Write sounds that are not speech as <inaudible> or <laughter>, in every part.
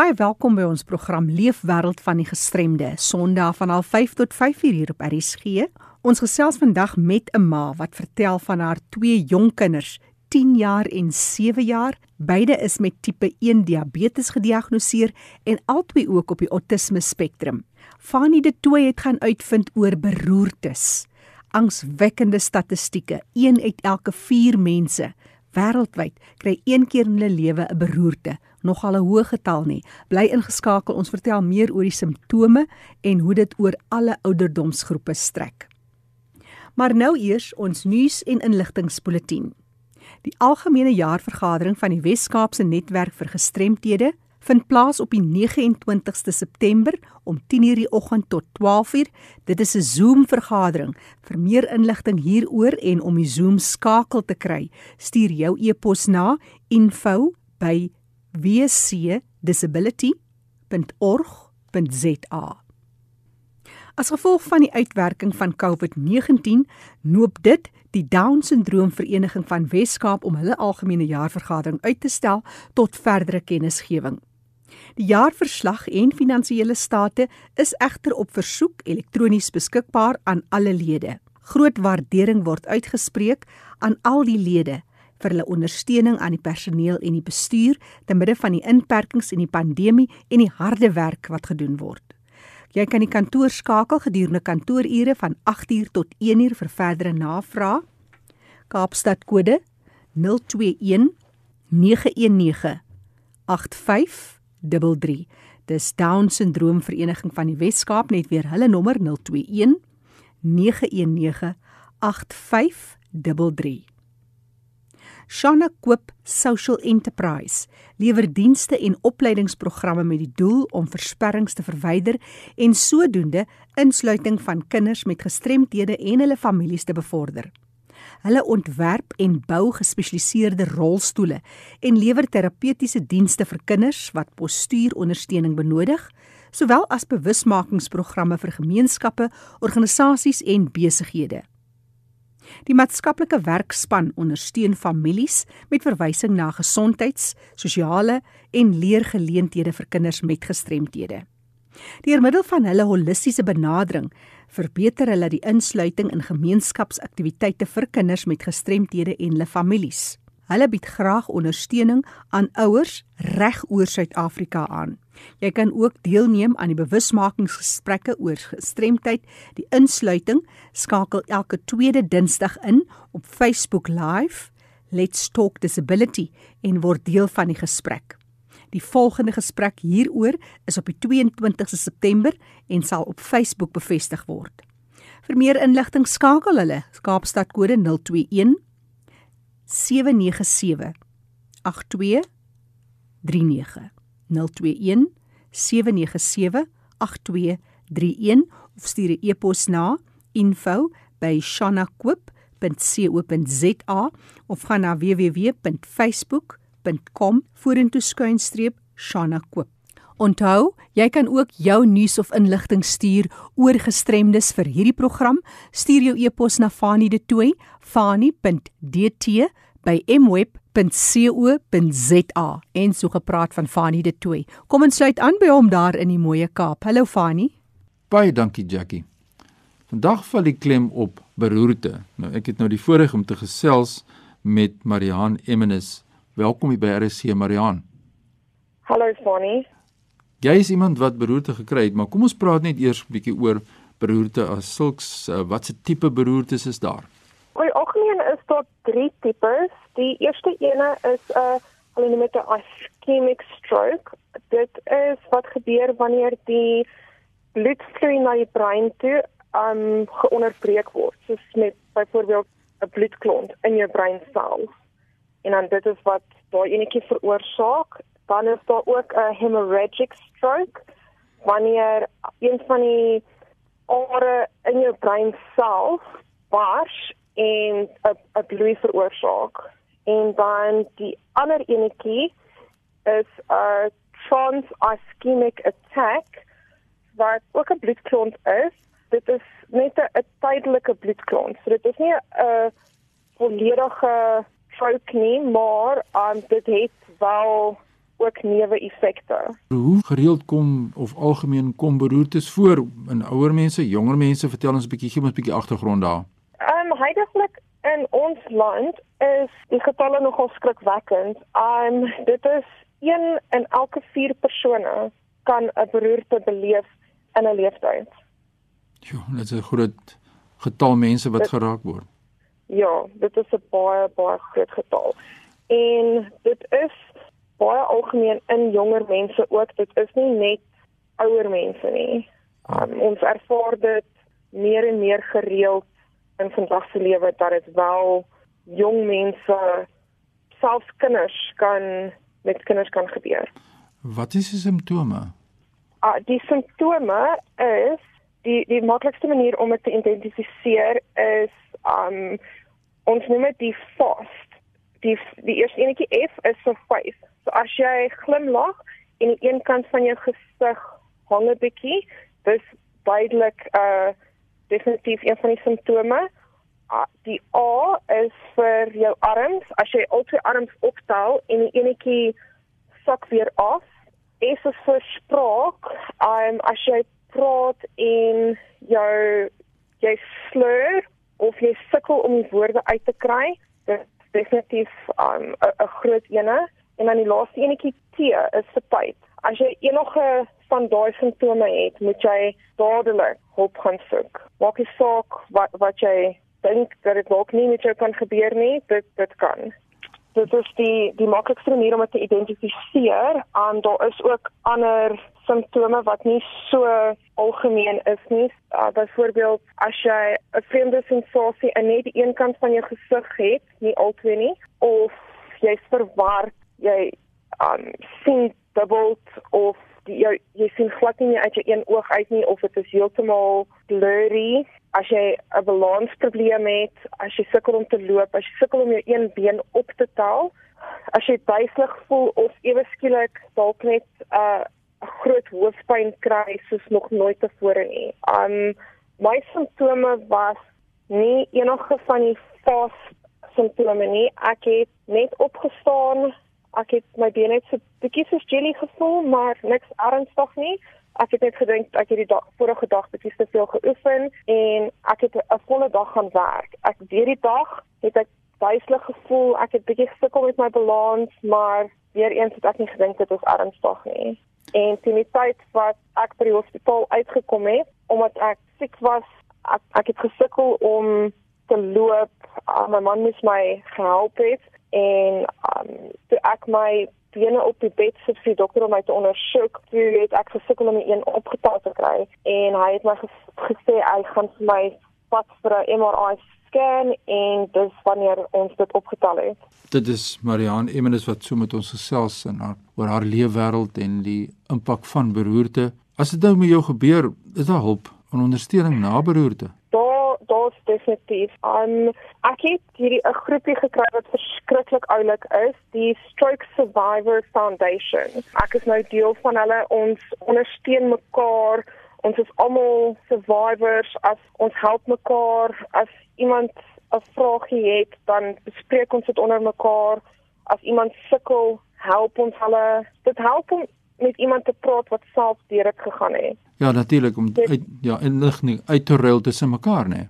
Baie welkom by ons program Leefwêreld van die Gestremde, Sondag van 05:30 tot 5:00 hier op RSG. Ons gesels vandag met 'n ma wat vertel van haar twee jong kinders, 10 jaar en 7 jaar. Beide is met tipe 1 diabetes gediagnoseer en albei ook op die autisme spektrum. Fanie de Tooi het gaan uitvind oor beroertes. Angswekkende statistieke. 1 uit elke 4 mense wêreldwyd kry een keer in hulle lewe 'n beroerte. Nogal 'n hoë getal nie. Bly ingeskakel, ons vertel meer oor die simptome en hoe dit oor alle ouderdomsgroepe strek. Maar nou eers ons nuus en inligtingspulsatie. Die algemene jaarvergadering van die Wes-Kaapse Netwerk vir Gestremthede vind plaas op die 29ste September om 10:00 die oggend tot 12:00. Dit is 'n Zoom vergadering. Vir meer inligting hieroor en om die Zoom skakel te kry, stuur jou e-pos na info@wcdisability.org.za. As gevolg van die uitwerking van COVID-19, noop dit die Down-sindroom Vereniging van Wes-Kaap om hulle algemene jaarvergadering uit te stel tot verdere kennisgewing. Die jaarverslag en finansiële state is egter op versoek elektronies beskikbaar aan alle lede. Groot waardering word uitgespreek aan al die lede vir hulle ondersteuning aan die personeel en die bestuur te midde van die inperkings en die pandemie en die harde werk wat gedoen word. Jy kan die kantoor skakel gedurende kantoorure van 8uur tot 1uur vir verdere navrae. Kaapstad kode 021 919 85 33. Dis Down Syndroom Vereniging van die Wes-Kaap net weer hulle nommer 021 919 8533. Shana Koop Social Enterprise lewer dienste en opleidingsprogramme met die doel om versperrings te verwyder en sodoende insluiting van kinders met gestremthede en hulle families te bevorder. Hulle ontwerp en bou gespesialiseerde rolstoele en lewer terapeutiese dienste vir kinders wat postuurondersteuning benodig, sowel as bewusmakingsprogramme vir gemeenskappe, organisasies en besighede. Die maatskaplike werkspan ondersteun families met verwysing na gesondheids, sosiale en leergeleenthede vir kinders met gestremthede. Deur middel van hulle holistiese benadering verbeter hulle die insluiting in gemeenskapsaktiwiteite vir kinders met gestremthede en hulle families. Hulle bied graag ondersteuning aan ouers reg oor Suid-Afrika aan. Jy kan ook deelneem aan die bewusmakingsgesprekke oor gestremdheid. Die insluiting skakel elke tweede Dinsdag in op Facebook Live Let's Talk Disability en word deel van die gesprek. Die volgende gesprek hieroor is op die 22ste September en sal op Facebook bevestig word. Vir meer inligting skakel hulle Kaapstad kode 021 797 8239 021 797 8231 of stuur 'n e-pos na info@shanakoop.co.za of gaan na www.facebook.com facebook.com vorentoe skuinstreep Shana koop. Onthou, jy kan ook jou nuus of inligting stuur oor gestremdes vir hierdie program. Stuur jou e-pos na Fanie de Tooi, fanie.dt@mweb.co.za en so gepraat van Fanie de Tooi. Kom en sluit aan by hom daar in die mooie Kaap. Hallo Fanie. Baie dankie Jackie. Vandag val die klem op beroerte. Nou ek het nou die voorreg om te gesels met Marihan Emmenus Welkom by RC Marian. Hallo Fanny. Jy is iemand wat beroerte gekry het, maar kom ons praat net eers 'n bietjie oor beroerte as sulks. Uh, wat se tipe beroertes is daar? Oor algemeen is daar drie tipes. Die eerste ene is 'n uh, hulle noem dit 'n ischemic stroke. Dit is wat gebeur wanneer die bloedvloei na die brein toe um geonderbreek word, soos met byvoorbeeld 'n bloedklont in jou breinsel en dan dit is wat daai enetjie veroorsaak. Dan is daar ook 'n hemorrhagic stroke wanneer een van die are in jou brein self bars en 'n 'n bloei veroorsaak. En dan die ander enetjie is 'n trans-ischemic attack wat ook 'n bloedklont is. Dit is net 'n tydelike bloedklont. So dit is nie 'n volledige stroke nie, maar um, dit het wel ook neeweffekte. Hoe gereeld kom of algemeen kom beroertes voor in ouer mense, jonger mense? Vertel ons 'n bietjie, gee ons 'n bietjie agtergrond daar. Ehm um, heidaglik in ons land is die getalle nogal skrikwekkend. Ehm um, dit is 1 in elke 4 persone kan 'n beroerte beleef in 'n lewenstyd. Ja, dit is 'n groot getal mense wat dit, geraak word. Ja, dit is 'n baie baie groot getal. En dit is baie algemeen in jonger mense ook. Dit is nie net ouer mense nie. Um, ons ervaar dit meer en meer gereeld in vandag se lewe dat dit wel jong mense selfs kinders kan met kinders kan gebeur. Wat is die simptome? Ah, die simptome is die die maklikste manier om dit te identifiseer is um ons noem dit die fast. Die die eerste enetjie F is vir face. So as jy glimlag en die een kant van jou gesig hang 'n bietjie, dis duidelik uh definitief een van die simptome. Die A is vir jou arms. As jy al twee arms optel en die enetjie sak weer af. Is vir spraak. Um as jy praat en jou jy slur of jy sukkel om die woorde uit te kry, dit is definitief 'n um, groot ene en dan die laaste enetjie T is tyd. As jy enige van daai simptome het, moet jy dadelik hulp gaan soek. Maak nie saak wat wat jy dink dat dit dalk nie met jou kan gebeur nie, dit dit kan dit is die die maklikste manier om dit te identifiseer. En daar is ook ander simptome wat nie so algemeen is nie. Uh, Byvoorbeeld as jy 'n vreemde sensasie in net die een kant van jou gesig het, nie albei nie, of jy's verward, jy um sien dubbel of die, jy, jy sien glad nie uit jou een oog uit nie of dit is heeltemal blurry as jy 'n balansprobleem het, as jy sukkel om te loop, as jy sukkel om jou een been op te tel, as jy duiselig voel of ewe skielik dalk net 'n uh, groot hoofpyn kry soos nog nooit tevore nie. Um my simptome was nie enige van die vas simptome nie. Ek het net opgestaan, ek het my bene net so bietjie soos jelly gevoel, maar niks ernstig nie ek het net gedink ek het die dag vorige dag bietjie te veel geoefen en ek het 'n volle dag gaan werk. Ek weer die dag het ek duiselig gevoel. Ek het bietjie gesukkel met my balans, maar weer eens het ek nie gedink dit was ernstig nie. En teen die tyd wat ek by die hospitaal uitgekom het, omdat ek siek was, ek, ek het gesukkel om te loop. Uh, my man moes my gehelp het en um, toe ek my bene op die bed sit vir die dokter om my te ondersoek. Toe het ek gesukkel om een opgetel te kry en hy het my gesê hy gaan vir my vat vir 'n MRI scan en dis wanneer ons dit opgetel het. Dit is Marianne Emmenus wat so met ons gesels in haar oor haar leefwêreld en die impak van beroerte. As dit nou met jou gebeur, is daar hulp en ondersteuning na beroerte? daar's definitief. Um ek het hierdie 'n groepie gekry wat verskriklik oulik is, die Stroke Survivor Foundation. Ek is nou deel van hulle. Ons ondersteun mekaar. Ons is almal survivors. As ons help mekaar, as iemand 'n vraagie het, dan bespreek ons dit onder mekaar. As iemand sukkel, help ons hulle. Dit help om met iemand te praat wat self deur dit gegaan het. Ja, natuurlik om uit, ja, inligting uit te ruil tussen mekaar, né? Nee.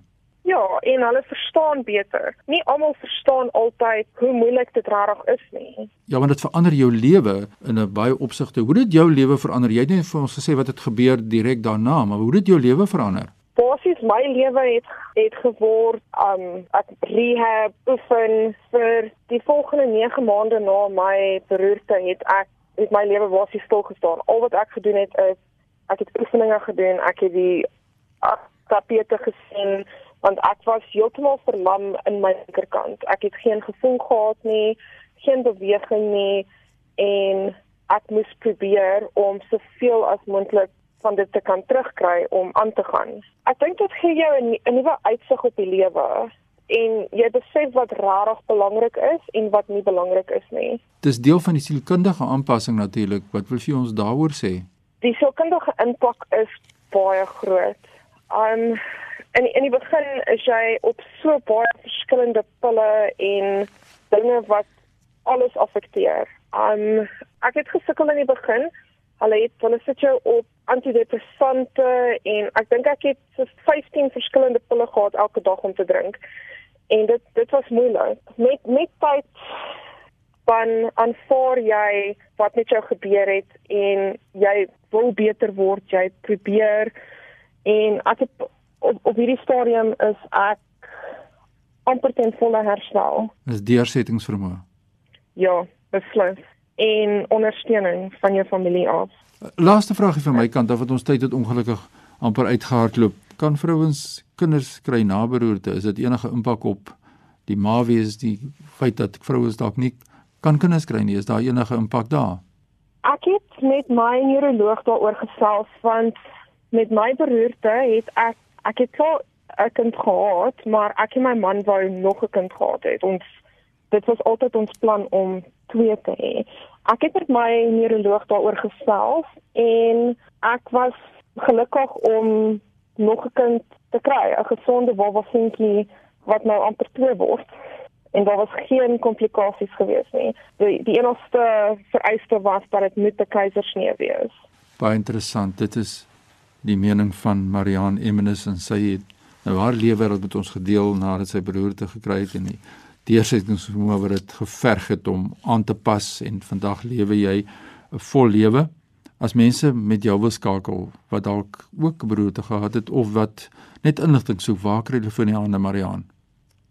Ja, en hulle verstaan beter. Nie almal verstaan altyd hoe moeilik dit regtig is nie. Ja, want dit verander jou lewe in 'n baie opsigte. Hoe het jou lewe verander? Jy het net vir ons gesê wat het gebeur direk daarna, maar hoe het jou lewe verander? Basies my lewe het het geword um ek rehab oefen vir die volgende 9 maande na my beroerte het ek het my lewe basies stil gestaan. Al wat ek gedoen het is ek het oefeninge gedoen, ek het die tapete gesien want ek was heeltemal verlam in my linkerkant. Ek het geen gevoel gehad nie, geen beweging nie en ek moes probeer om soveel as moontlik van dit te kan terugkry om aan te gaan. Ek dink dit gee jou 'n nuwe uitsig op die lewe en jy besef wat regtig belangrik is en wat nie belangrik is nie. Dis deel van die sielkundige aanpassing natuurlik. Wat wil jy ons daaroor sê? Die sielkundige impak is baie groot. Um in in die begin is jy op so baie verskillende pille en dinge wat alles affekteer. Um ek het gesukkel in die begin. Hulle het hulle sit jou op antidepressante en ek dink ek het so 15 verskillende pille gehad elke dag om te drink. En dit dit was moeilik. Met met tyd dan aanvaar jy wat met jou gebeur het en jy wil beter word, jy probeer en ek het op op hierdie stadium is ek amper ten volle herstel. Dis deursettingsvermoë. Ja, beslis. En ondersteuning van jou familie af. Laaste vraagie van my kant af wat ons tyd het ongelukkig amper uitgehardloop. Kan vrouens kinders kry na beroerte? Is dit enige impak op die ma wees die feit dat vrouens dalk nie kan kinders kry nie? Is daar enige impak daar? Ek het met my neuroloog daaroor gesels want met my beroerte het ek ek het al 'n kind gehad, maar ek en my man wou nog 'n kind gehad het. Ons dit was altyd ons plan om twee te hê. Ek het met my neuroloog daaroor gesels en ek was gelukkig om nog 'n kind te kry, 'n gesonde baba seentjie wat nou amper 2 word. En daar was geen komplikasies gewees nie. Die die enigste vereiste was dat dit moet 'n keisersnee wees. Baie interessant. Dit is die mening van Marianne Emmenus en sy het nou haar lewe wat met ons gedeel nadat sy beroerte gekry het en die deursettingsvermoë wat dit geverg het om aan te pas en vandag lewe jy 'n vol lewe. As mense met jou wil skakel wat dalk ook beroerte gehad het of wat net inligting soek, waar kry hulle van die hande Marianne?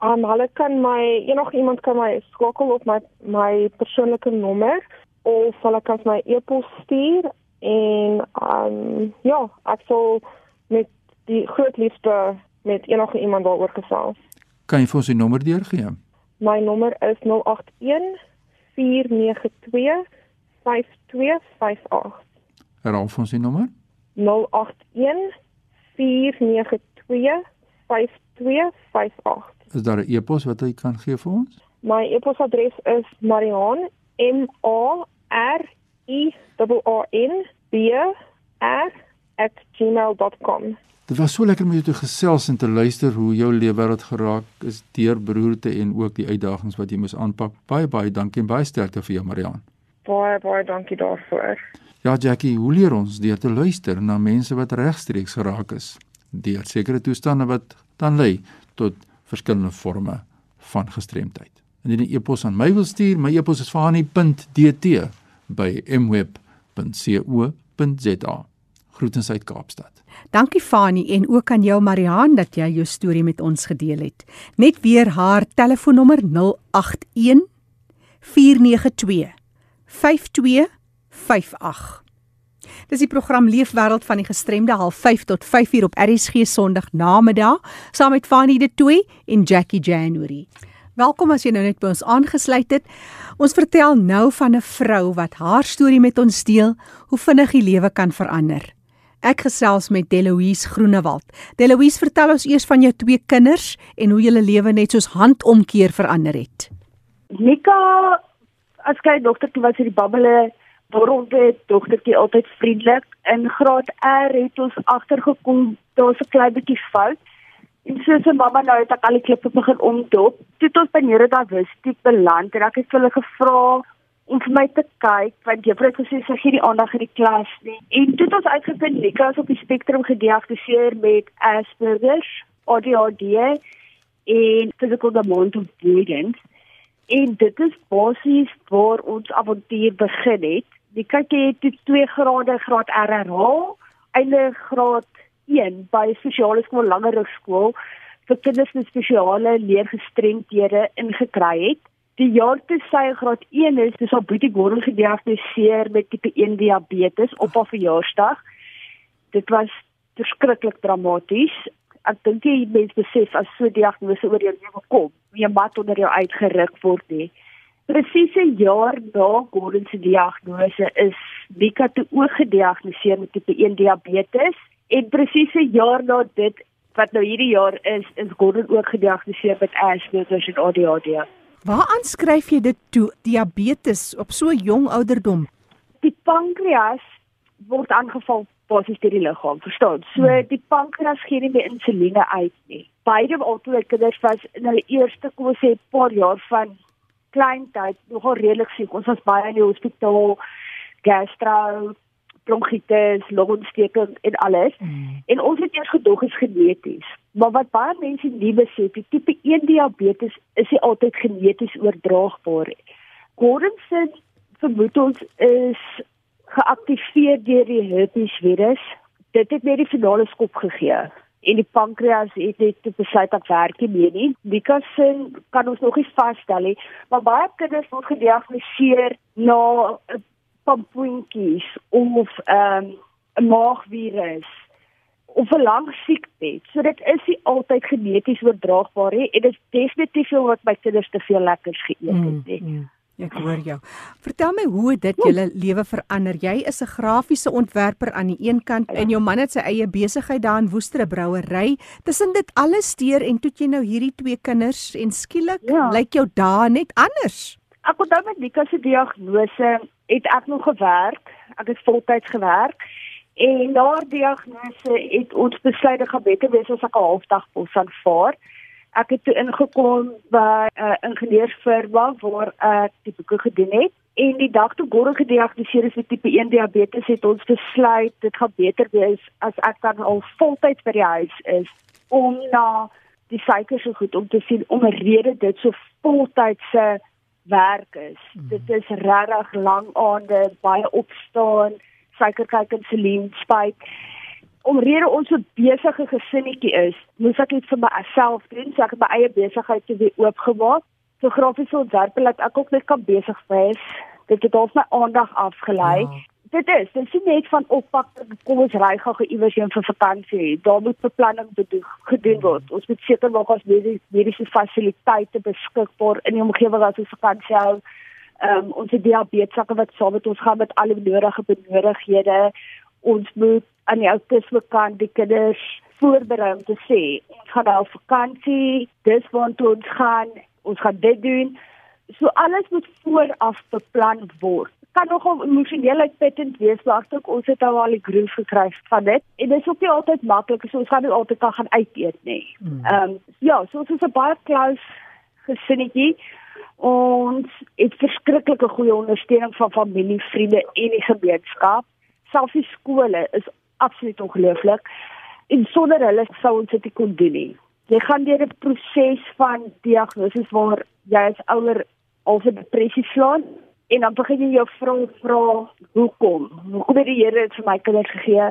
Um hulle kan my enige iemand kan my skakel op my my persoonlike nommer of hulle kan my e-pos stuur en um ja, ek sal met die groot liefde met enige iemand daaroor gesels. Kan jy vir ons die nommer deurgee? My nommer is 081 492 5258. Herhaal ons die nommer. 081 492 5258. Is daar 'n e-pos wat jy kan gee vir ons? My e-posadres is marian m a r i a n b r @gmail.com. Dit was so lekker om jou te gesels en te luister hoe jou lewe wêreld geraak is deur beroerte en ook die uitdagings wat jy moes aanpak. Baie baie dankie en baie sterkte vir jou Marian. Baie baie dankie daarvoor. Ja Jackie, hoe leer ons deur te luister na mense wat regstreeks geraak is deur sekere toestande wat dan lei tot verskillende forme van gestremdheid. Indien jy 'n e-pos aan my wil stuur, my e-pos is fani.dt by mweb.co.za. Groetens uit Kaapstad. Dankie Fani en ook aan jou Marihan dat jy jou storie met ons gedeel het. Net weer haar telefoonnommer 081 492 5258. Dis die program Leefwêreld van die gestremde half 5 tot 5 uur op RSG Sondag namiddag saam met Fani de Tooi en Jackie January. Welkom as jy nou net by ons aangesluit het. Ons vertel nou van 'n vrou wat haar storie met ons deel, hoe vinnig die lewe kan verander. Ek gesels met Deloise Groenewald. Deloise, vertel ons eers van jou twee kinders en hoe julle lewe net soos handomkeer verander het. Nika, as jy dogtertjie was hierdie babbele, borrelde dogtertjie altyd vriendelik. In graad R het ons agtergekom daar's 'n klein bietjie fout. En soos 'n mamma nou het ek al die klippe begin omdop. Toe ons by Neurodiversity beland en ek het hulle gevra om vir my te kyk want juffrou het gesê sy gee die aandag in die klas nie. En toe het ons uitgevind Nika is op die spektrum gediagnoseer met Asperger, ADHD en physical avoidance. En dit is basies waar ons avontuur begin het. Nika het toe 2 grade graad RRH, einde graad 1 by spesiale skool Langerhof skool vir kinders met spesiale leergestremdhede ingekry het die jaar toe sy graad 1 is, dis haar Boetie Gordon gediagnoseer met tipe 1 diabetes op haar verjaarsdag. Dit was verskriklik dramaties. Ek dink jy mens besef as so 'n diagnose oor jou lewe kom, jy mat onder jou uitgeruk word nie. Presies 'n jaar na Gordon se diagnose is Mika toe ook gediagnoseer met tipe 1 diabetes en presies 'n jaar na dit wat nou hierdie jaar is, is Gordon ook gediagnoseer met Asperger en ADHD. Waar aanskryf jy dit toe diabetes op so jong ouderdom? Die pankreas word aangeval basies deur die liggaam, verstaan? So hmm. die pankreas gee nie meer insuline uit nie. Beide albei kinders was in hulle eerste kom ons sê paar jaar van klein tyd nogal redelik siek. Ons was baie in die hospitaal, gastro, bronkietes, longontsteking en alles. Mm. En ons het eers gedog is geneties. Maar wat baie mense nie besef, die tipe 1 diabetes is nie altyd geneties oordraagbaar nie. Gordon se vermoed ons is geaktiveer deur die herpes virus. Dit het net die finale skop gegee en die pankreas het net besluit dat werk nie meer nie. Because kan ons nog nie vasstel nie, maar baie kinders word gediagnoseer na pampoentjies of ehm, 'n um, maagvirus of 'n lang siekte. So dit is nie altyd geneties oordraagbaar nie en dit is definitief wat my kinders te veel lekkers geëet het. Mm, mm. Ek hoor jou. Vertel my hoe dit julle lewe verander. Jy is 'n grafiese ontwerper aan die een kant en jou man het sy eie besigheid daar in Woester brouery. Tussen dit alles steur en toe jy nou hierdie twee kinders en skielik ja. lyk jou dae net anders. Ek onthou met Nika se diagnose het ek nog gewerk. Ek het voltyds gewerk. En na diagnose het ons besluit ek gaan beter wees as ek 'n halfdag pos aanvaar. Ek het toe ingekom by 'n uh, ingenieursfirma waar ek die boeke gedoen het en die dag toe Gordon gediagnoseer is met tipe 1 diabetes het ons besluit dit gaan beter wees as ek dan al voltyds by die huis is om na die so goed om te sien om 'n rede dit so voltydse werk is. Mm. Dit is regtig lang aande, baie opstaan, suiker kyk en selien spyk omrede ons so besige gesinnetjie is, moes ek dit vir myself doen, so ek het my eie besigheid te weer oopgemaak. So grafiese ontwerp laat ek ook net kan besig wees. Dit het al my aandag afgelei. Ja. Dit is, dit is net van oppak, kom ons ry gou iewers heen vir vakansie. Daar moet beplanning bedoel gedoen word. Ons moet seker maak ons mediese mediese fasiliteite beskikbaar in die omgewing waar ons vakansie hou. Ehm um, ons het diabetessakke wat saam met ons gaan met alle nodige benodighede. Ons moet aan die autisme kant die kinders voorberei om te sê ons gaan nou vakansie, dis waar ons gaan, ons gaan dit doen. So alles moet vooraf beplan word. Kan nogal emosioneel uitputtend wees, maar ek dink ons het nou al die groef gekry van dit. En dit is ook nie altyd maklik, so ons gaan nie altyd kan gaan uit eet nie. Hmm. Ehm um, ja, so ons is 'n baie close gesinnetjie. Ons het verskriklike goeie ondersteuning van familie, vriende en die gemeenskap. Selfs die skole is absoluut ongelooflik. En sonder hulle sou ons dit kon doen nie. Jy gaan deur 'n proses van diagnose waar jy as ouer al vir depressie slaan en dan begin jy jou vra vra hoekom? Hoekom het die Here dit vir my kinders gegee?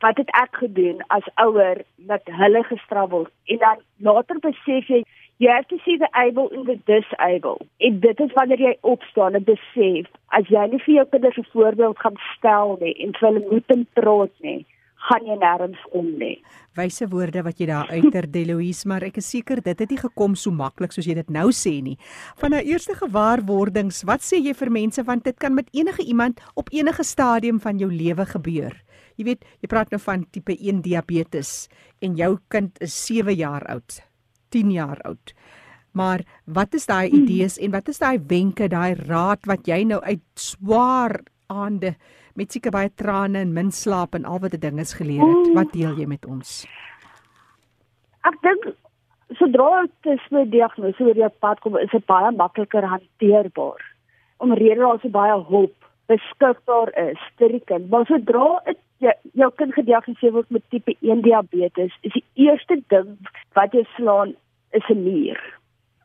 Wat het ek gedoen as ouer dat hulle gestraf word? En dan later besef jy jy het te sien die able in the disable. En dit is wanneer jy opstaan en besef as jy nie vir jou kinders 'n voorbeeld gaan stel nie en vir hulle moet en trots nie gaan jy nêrens kom nie. Wyse woorde wat jy daar uiter <laughs> Deloise, maar ek is seker dit het nie gekom so maklik soos jy dit nou sê nie. Van nou eerste gewaarwordings, wat sê jy vir mense want dit kan met enige iemand op enige stadium van jou lewe gebeur. Jy weet, jy praat nou van tipe 1 diabetes en jou kind is 7 jaar oud. 10 jaar oud. Maar wat is daai hmm. idees en wat is daai wenke, daai raad wat jy nou uit swaar aande met seker baie trane en min slaap en al wat die dinge geleer het, hmm. wat deel jy met ons? Ek dink sodra dit is 'n diagnose oor jou pad kom, is dit baie makliker hanteerbaar. Omrede daar so baie hulp beskikbaar is vir die kind. Maar sodra dit jou, jou kind gediagnoseer word met tipe 1 diabetes, is die eerste ding wat jy slaan is 'n muur.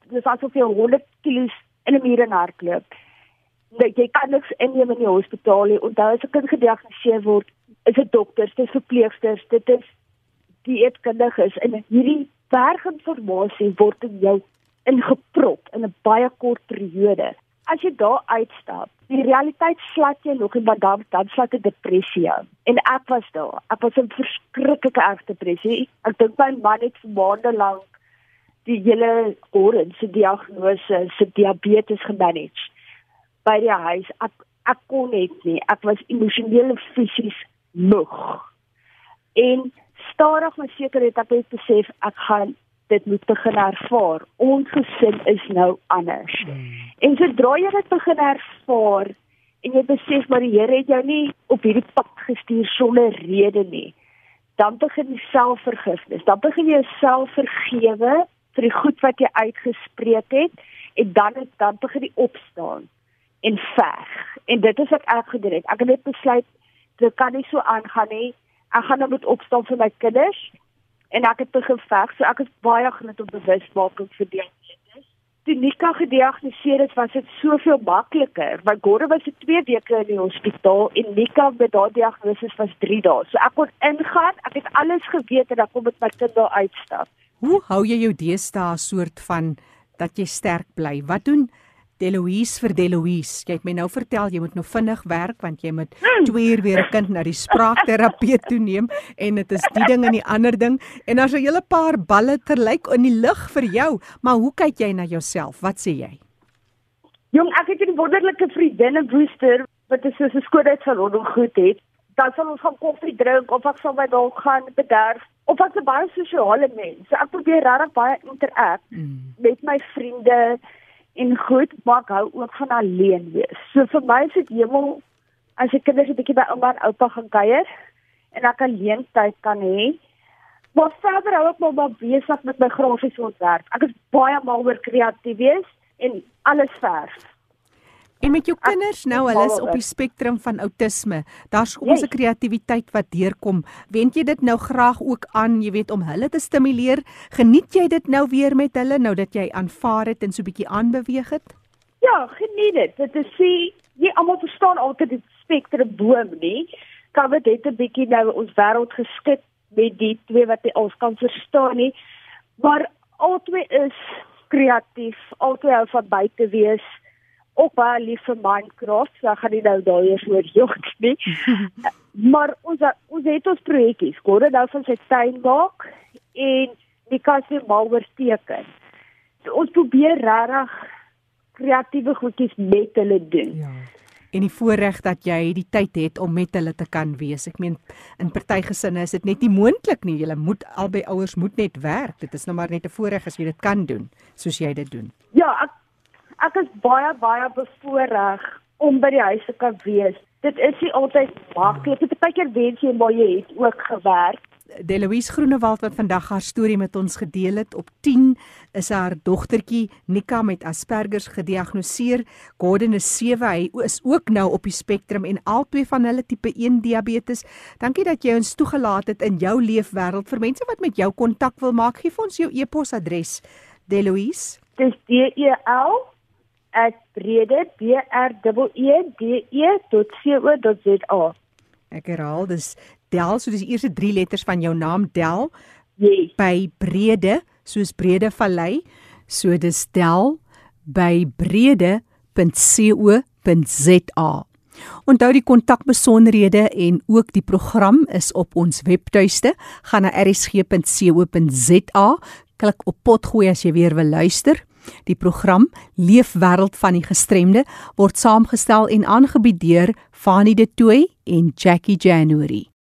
Dit is asof jy 100 kg in 'n muur hardloop. Dat jy kan niks inneem in die hospitaal nie. Onthou as 'n kind gediagnoseer word, is dit dokters, dit is verpleegsters, dit is dieetkundiges en hierdie berg inligting word in jou ingeprop in 'n baie kort periode as jy daar uitstap, die realiteit slat jy nog en dan dan slat 'n depressie aan. En ek was daar. Ek was in verskriklike erg depressie. Ek dink my man het vir maande lank die hele oren se diagnose se diabetes gemanage by die huis. Ek ek kon net nie. Ek was emosioneel en fisies moeg. En stadig maar seker het ek besef ek gaan dit moet begin ervaar. Ons gesin is nou anders. Hmm. En sodra jy dit begin ervaar en jy besef maar die Here het jou nie op hierdie pad gestuur sonder rede nie, dan begin jy selfvergifnis. Dan begin jy jouself vergewe vir die goed wat jy uitgespreek het en dan dan begin die opstaan en veg. En dit is wat ek gedoen het. Ek het net besluit dit kan nie so aangaan nie. Ek gaan nou moet opstaan vir my kinders en ek het begin veg. So ek is baie groot op bewusmaking vir diabetes. Toe Nika gediagnoseer is, was dit soveel makliker. My Gordon was vir 2 weke in die hospitaal en Nika met daardie diagnose was 3 dae. So ek kon ingaan, ek het alles geweet en ek kon met my kind daar uitstap. Hoe hou jy jou deesdae soort van dat jy sterk bly? Wat doen Deloise vir Deloise. Jy het my nou vertel jy moet nou vinnig werk want jy moet 2 uur weer 'n kind na die spraakterapeut <laughs> toe neem en dit is die ding en die ander ding en daar's 'n hele paar balle terlyk in die lug vir jou. Maar hoe kyk jy na jouself? Wat sê jy? Jong, ek het 'n wonderlike vriendin en booster wat is so 'n skoonheid van rondom goed het. Dan sal ons gaan koffie drink of ek sal by dalk gaan bederf of ek's 'n baie sosiale mens. So ek probeer regtig baie interak mm. met my vriende en goed, maar ek hou ook van alleen wees. So vir my is dit hemel as ek kinders 'n bietjie by ouma en oupa gaan kuier en ek alleen tyd kan hê. Maar verder hou ek maar besig met my grafiese ontwerp. Ek is baie mal oor kreatief wees en alles verf. En met jou kinders nou, hulle is op die spektrum van outisme. Daar's kom ons 'n kreatiwiteit wat deurkom. Wend jy dit nou graag ook aan, jy weet, om hulle te stimuleer? Geniet jy dit nou weer met hulle nou dat jy aanvaar het en so bietjie aanbeweeg het? Ja, geniet dit. Dit is sê jy almal verstaan altyd die spektrum boom, nie? Kan dit net 'n bietjie nou ons wêreld geskit met die twee wat jy ons kan verstaan nie. Maar albei is kreatief, albei hou van buite wees ook baie lief vir Minecraft, so ek gaan nie nou daai voor jok nie. <laughs> maar ons ons het ons projekkies, Gordon nou van sy tuin maak en die kasie mal oor teken. So ons probeer regtig kreatiewe goedjies met hulle doen. Ja. En die voorreg dat jy die tyd het om met hulle te kan wees. Ek meen in party gesinne is dit net nie moontlik nie. Jy moet albei ouers moet net werk. Dit is nou maar net 'n voorreg as jy dit kan doen soos jy dit doen. Ja, ek ek is baie baie bevoorreg om by die huis te kan wees. Dit is nie altyd maklik. Dit baie keer wens jy maar jy het ook gewerk. Deloise Groenewald wat vandag haar storie met ons gedeel het op 10 is haar dogtertjie Nika met Asperger gediagnoseer. Gordon is 7. Hy is ook nou op die spektrum en albei van hulle tipe 1 diabetes. Dankie dat jy ons toegelaat het in jou leefwêreld. Vir mense wat met jou kontak wil maak, gee vir ons jou e-posadres. Deloise. Dis D E L @brede b r e d e.co.za. Ek herhaal, dis Del, so dis die eerste 3 letters van jou naam Del. Yes. By Brede, soos Brede Vallei. So dis Del by brede.co.za. Onthou die kontakbesonderhede en ook die program is op ons webtuiste. Gaan na rsg.co.za, klik op potgooi as jy weer wil luister. Die program Leefwêreld van die Gestremde word saamgestel en aangebied deur Fanie De Tooy en Jackie January.